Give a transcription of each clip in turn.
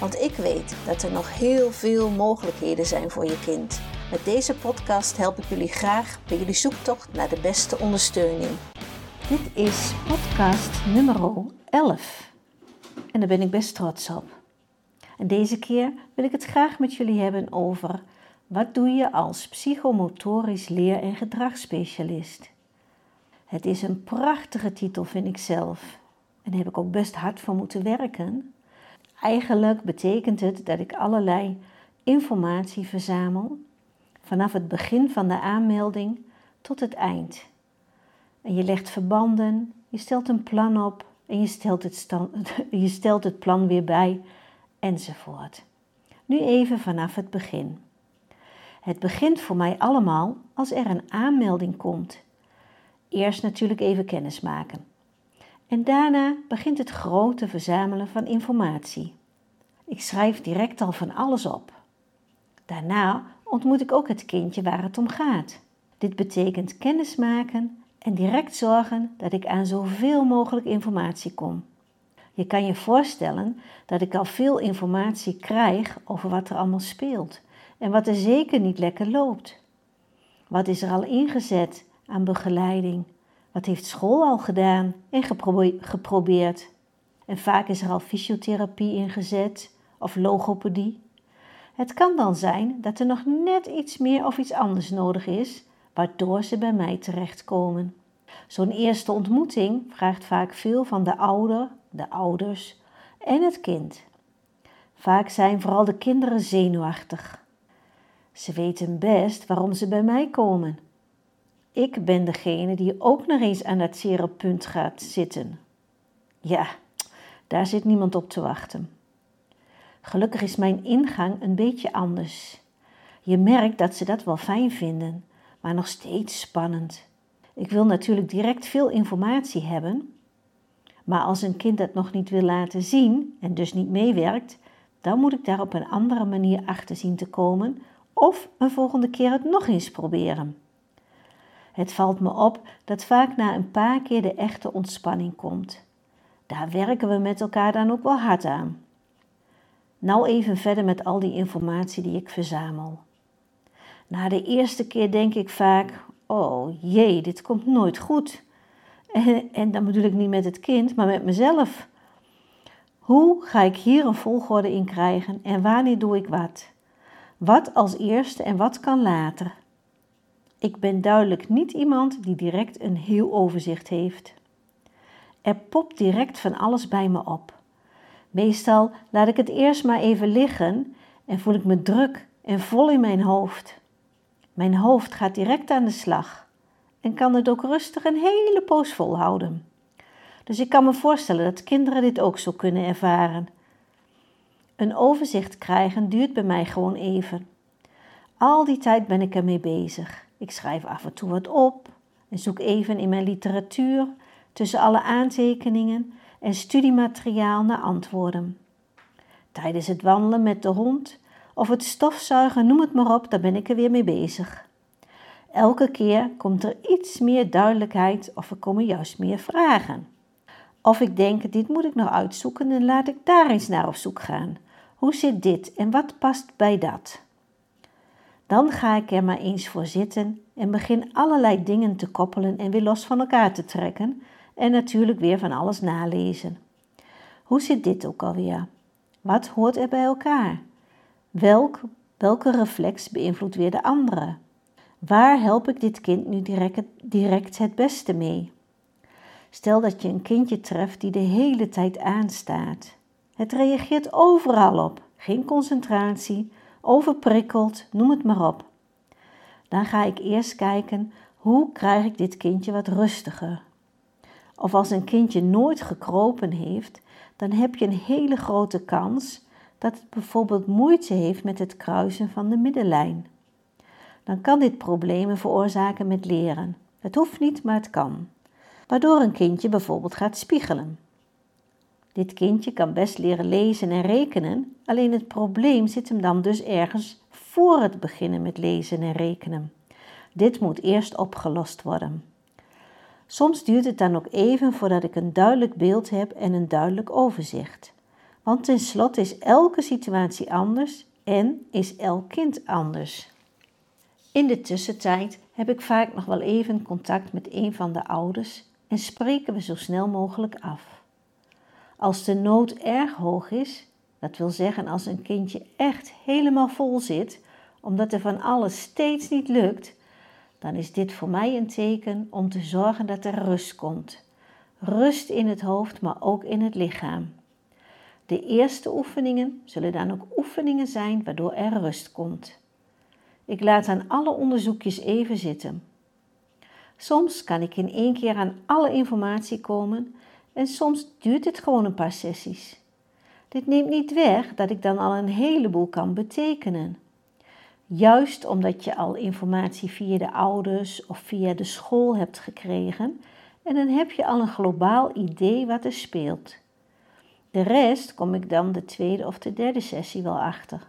Want ik weet dat er nog heel veel mogelijkheden zijn voor je kind. Met deze podcast help ik jullie graag bij jullie zoektocht naar de beste ondersteuning. Dit is podcast nummer 11. En daar ben ik best trots op. En deze keer wil ik het graag met jullie hebben over wat doe je als psychomotorisch leer- en gedragsspecialist. Het is een prachtige titel, vind ik zelf. En daar heb ik ook best hard voor moeten werken. Eigenlijk betekent het dat ik allerlei informatie verzamel vanaf het begin van de aanmelding tot het eind. En je legt verbanden, je stelt een plan op en je stelt het, je stelt het plan weer bij enzovoort. Nu even vanaf het begin. Het begint voor mij allemaal als er een aanmelding komt. Eerst natuurlijk even kennis maken. En daarna begint het grote verzamelen van informatie. Ik schrijf direct al van alles op. Daarna ontmoet ik ook het kindje waar het om gaat. Dit betekent kennis maken en direct zorgen dat ik aan zoveel mogelijk informatie kom. Je kan je voorstellen dat ik al veel informatie krijg over wat er allemaal speelt en wat er zeker niet lekker loopt. Wat is er al ingezet aan begeleiding? Wat heeft school al gedaan en geprobeerd? En vaak is er al fysiotherapie ingezet of logopedie. Het kan dan zijn dat er nog net iets meer of iets anders nodig is, waardoor ze bij mij terechtkomen. Zo'n eerste ontmoeting vraagt vaak veel van de ouder, de ouders en het kind. Vaak zijn vooral de kinderen zenuwachtig. Ze weten best waarom ze bij mij komen. Ik ben degene die ook nog eens aan dat zere punt gaat zitten. Ja, daar zit niemand op te wachten. Gelukkig is mijn ingang een beetje anders. Je merkt dat ze dat wel fijn vinden, maar nog steeds spannend. Ik wil natuurlijk direct veel informatie hebben, maar als een kind dat nog niet wil laten zien en dus niet meewerkt, dan moet ik daar op een andere manier achter zien te komen of een volgende keer het nog eens proberen. Het valt me op dat vaak na een paar keer de echte ontspanning komt. Daar werken we met elkaar dan ook wel hard aan. Nou even verder met al die informatie die ik verzamel. Na de eerste keer denk ik vaak: oh jee, dit komt nooit goed. En, en dan bedoel ik niet met het kind, maar met mezelf. Hoe ga ik hier een volgorde in krijgen en wanneer doe ik wat? Wat als eerste en wat kan later? Ik ben duidelijk niet iemand die direct een heel overzicht heeft. Er popt direct van alles bij me op. Meestal laat ik het eerst maar even liggen en voel ik me druk en vol in mijn hoofd. Mijn hoofd gaat direct aan de slag en kan het ook rustig een hele poos volhouden. Dus ik kan me voorstellen dat kinderen dit ook zo kunnen ervaren. Een overzicht krijgen duurt bij mij gewoon even. Al die tijd ben ik ermee bezig. Ik schrijf af en toe wat op en zoek even in mijn literatuur tussen alle aantekeningen en studiemateriaal naar antwoorden. Tijdens het wandelen met de hond of het stofzuigen, noem het maar op, daar ben ik er weer mee bezig. Elke keer komt er iets meer duidelijkheid of er komen juist meer vragen. Of ik denk, dit moet ik nog uitzoeken en laat ik daar eens naar op zoek gaan. Hoe zit dit en wat past bij dat? Dan ga ik er maar eens voor zitten en begin allerlei dingen te koppelen en weer los van elkaar te trekken en natuurlijk weer van alles nalezen. Hoe zit dit ook alweer? Wat hoort er bij elkaar? Welk, welke reflex beïnvloedt weer de andere? Waar help ik dit kind nu direct, direct het beste mee? Stel dat je een kindje treft die de hele tijd aanstaat. Het reageert overal op, geen concentratie, overprikkeld, noem het maar op. Dan ga ik eerst kijken hoe krijg ik dit kindje wat rustiger. Of als een kindje nooit gekropen heeft, dan heb je een hele grote kans dat het bijvoorbeeld moeite heeft met het kruisen van de middenlijn. Dan kan dit problemen veroorzaken met leren. Het hoeft niet, maar het kan. Waardoor een kindje bijvoorbeeld gaat spiegelen. Dit kindje kan best leren lezen en rekenen, alleen het probleem zit hem dan dus ergens voor het beginnen met lezen en rekenen. Dit moet eerst opgelost worden. Soms duurt het dan ook even voordat ik een duidelijk beeld heb en een duidelijk overzicht. Want tenslotte is elke situatie anders en is elk kind anders. In de tussentijd heb ik vaak nog wel even contact met een van de ouders en spreken we zo snel mogelijk af. Als de nood erg hoog is, dat wil zeggen als een kindje echt helemaal vol zit, omdat er van alles steeds niet lukt, dan is dit voor mij een teken om te zorgen dat er rust komt. Rust in het hoofd, maar ook in het lichaam. De eerste oefeningen zullen dan ook oefeningen zijn waardoor er rust komt. Ik laat aan alle onderzoekjes even zitten. Soms kan ik in één keer aan alle informatie komen en soms duurt het gewoon een paar sessies. Dit neemt niet weg dat ik dan al een heleboel kan betekenen. Juist omdat je al informatie via de ouders of via de school hebt gekregen en dan heb je al een globaal idee wat er speelt. De rest kom ik dan de tweede of de derde sessie wel achter.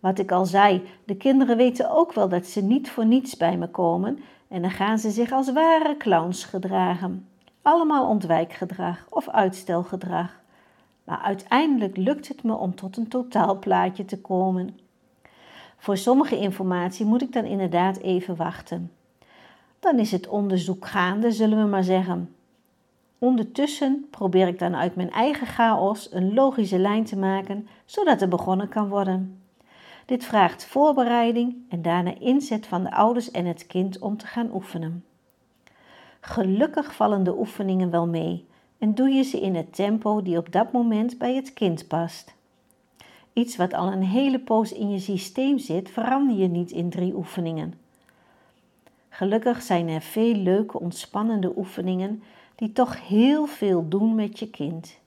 Wat ik al zei, de kinderen weten ook wel dat ze niet voor niets bij me komen en dan gaan ze zich als ware clowns gedragen. Allemaal ontwijkgedrag of uitstelgedrag. Maar uiteindelijk lukt het me om tot een totaalplaatje te komen. Voor sommige informatie moet ik dan inderdaad even wachten. Dan is het onderzoek gaande, zullen we maar zeggen. Ondertussen probeer ik dan uit mijn eigen chaos een logische lijn te maken, zodat er begonnen kan worden. Dit vraagt voorbereiding en daarna inzet van de ouders en het kind om te gaan oefenen. Gelukkig vallen de oefeningen wel mee en doe je ze in het tempo die op dat moment bij het kind past. Iets wat al een hele poos in je systeem zit, verander je niet in drie oefeningen. Gelukkig zijn er veel leuke, ontspannende oefeningen die toch heel veel doen met je kind.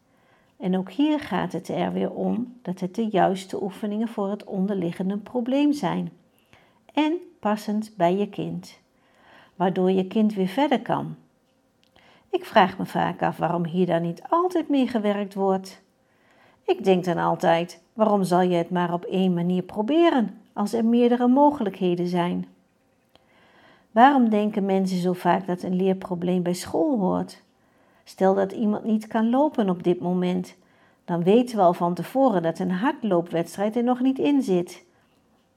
En ook hier gaat het er weer om dat het de juiste oefeningen voor het onderliggende probleem zijn en passend bij je kind, waardoor je kind weer verder kan. Ik vraag me vaak af waarom hier dan niet altijd mee gewerkt wordt. Ik denk dan altijd: waarom zal je het maar op één manier proberen als er meerdere mogelijkheden zijn? Waarom denken mensen zo vaak dat een leerprobleem bij school hoort? Stel dat iemand niet kan lopen op dit moment, dan weten we al van tevoren dat een hardloopwedstrijd er nog niet in zit.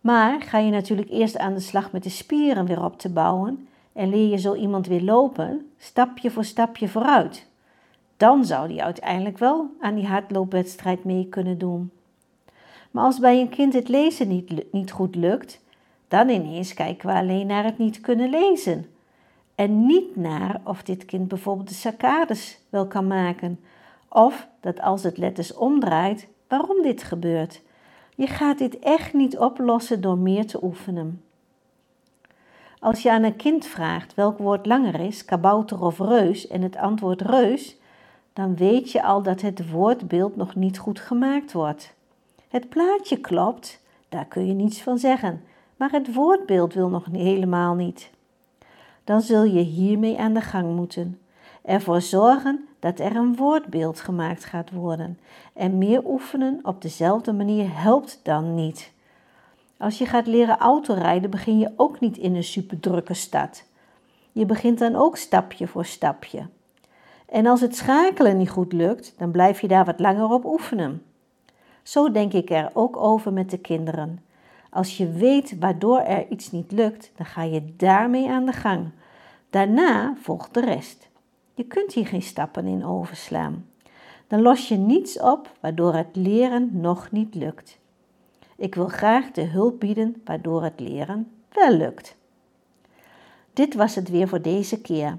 Maar ga je natuurlijk eerst aan de slag met de spieren weer op te bouwen en leer je zo iemand weer lopen, stapje voor stapje vooruit. Dan zou die uiteindelijk wel aan die hardloopwedstrijd mee kunnen doen. Maar als bij een kind het lezen niet, niet goed lukt, dan ineens kijken we alleen naar het niet kunnen lezen. En niet naar of dit kind bijvoorbeeld de saccades wel kan maken. Of dat als het letters omdraait, waarom dit gebeurt. Je gaat dit echt niet oplossen door meer te oefenen. Als je aan een kind vraagt welk woord langer is, kabouter of reus, en het antwoord reus, dan weet je al dat het woordbeeld nog niet goed gemaakt wordt. Het plaatje klopt, daar kun je niets van zeggen, maar het woordbeeld wil nog helemaal niet dan zul je hiermee aan de gang moeten. Ervoor zorgen dat er een woordbeeld gemaakt gaat worden. En meer oefenen op dezelfde manier helpt dan niet. Als je gaat leren autorijden, begin je ook niet in een superdrukke stad. Je begint dan ook stapje voor stapje. En als het schakelen niet goed lukt, dan blijf je daar wat langer op oefenen. Zo denk ik er ook over met de kinderen. Als je weet waardoor er iets niet lukt, dan ga je daarmee aan de gang. Daarna volgt de rest. Je kunt hier geen stappen in overslaan. Dan los je niets op waardoor het leren nog niet lukt. Ik wil graag de hulp bieden waardoor het leren wel lukt. Dit was het weer voor deze keer.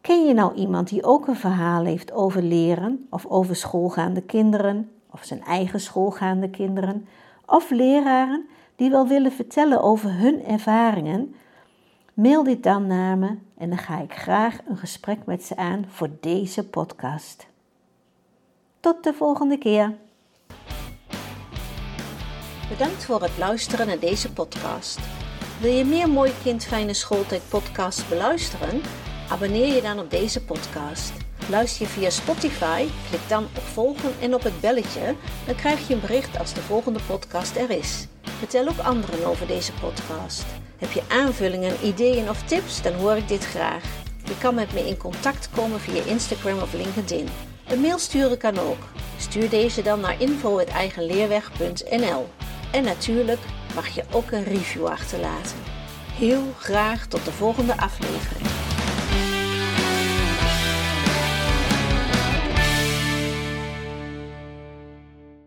Ken je nou iemand die ook een verhaal heeft over leren of over schoolgaande kinderen of zijn eigen schoolgaande kinderen of leraren die wel willen vertellen over hun ervaringen? Mail dit dan naar me en dan ga ik graag een gesprek met ze aan voor deze podcast. Tot de volgende keer. Bedankt voor het luisteren naar deze podcast. Wil je meer Mooi Kind Schooltijd podcasts beluisteren? Abonneer je dan op deze podcast. Luister je via Spotify? Klik dan op volgen en op het belletje. Dan krijg je een bericht als de volgende podcast er is. Vertel ook anderen over deze podcast. Heb je aanvullingen, ideeën of tips? Dan hoor ik dit graag. Je kan met me in contact komen via Instagram of LinkedIn. Een mail sturen kan ook. Stuur deze dan naar info.eigenleerweg.nl En natuurlijk mag je ook een review achterlaten. Heel graag tot de volgende aflevering.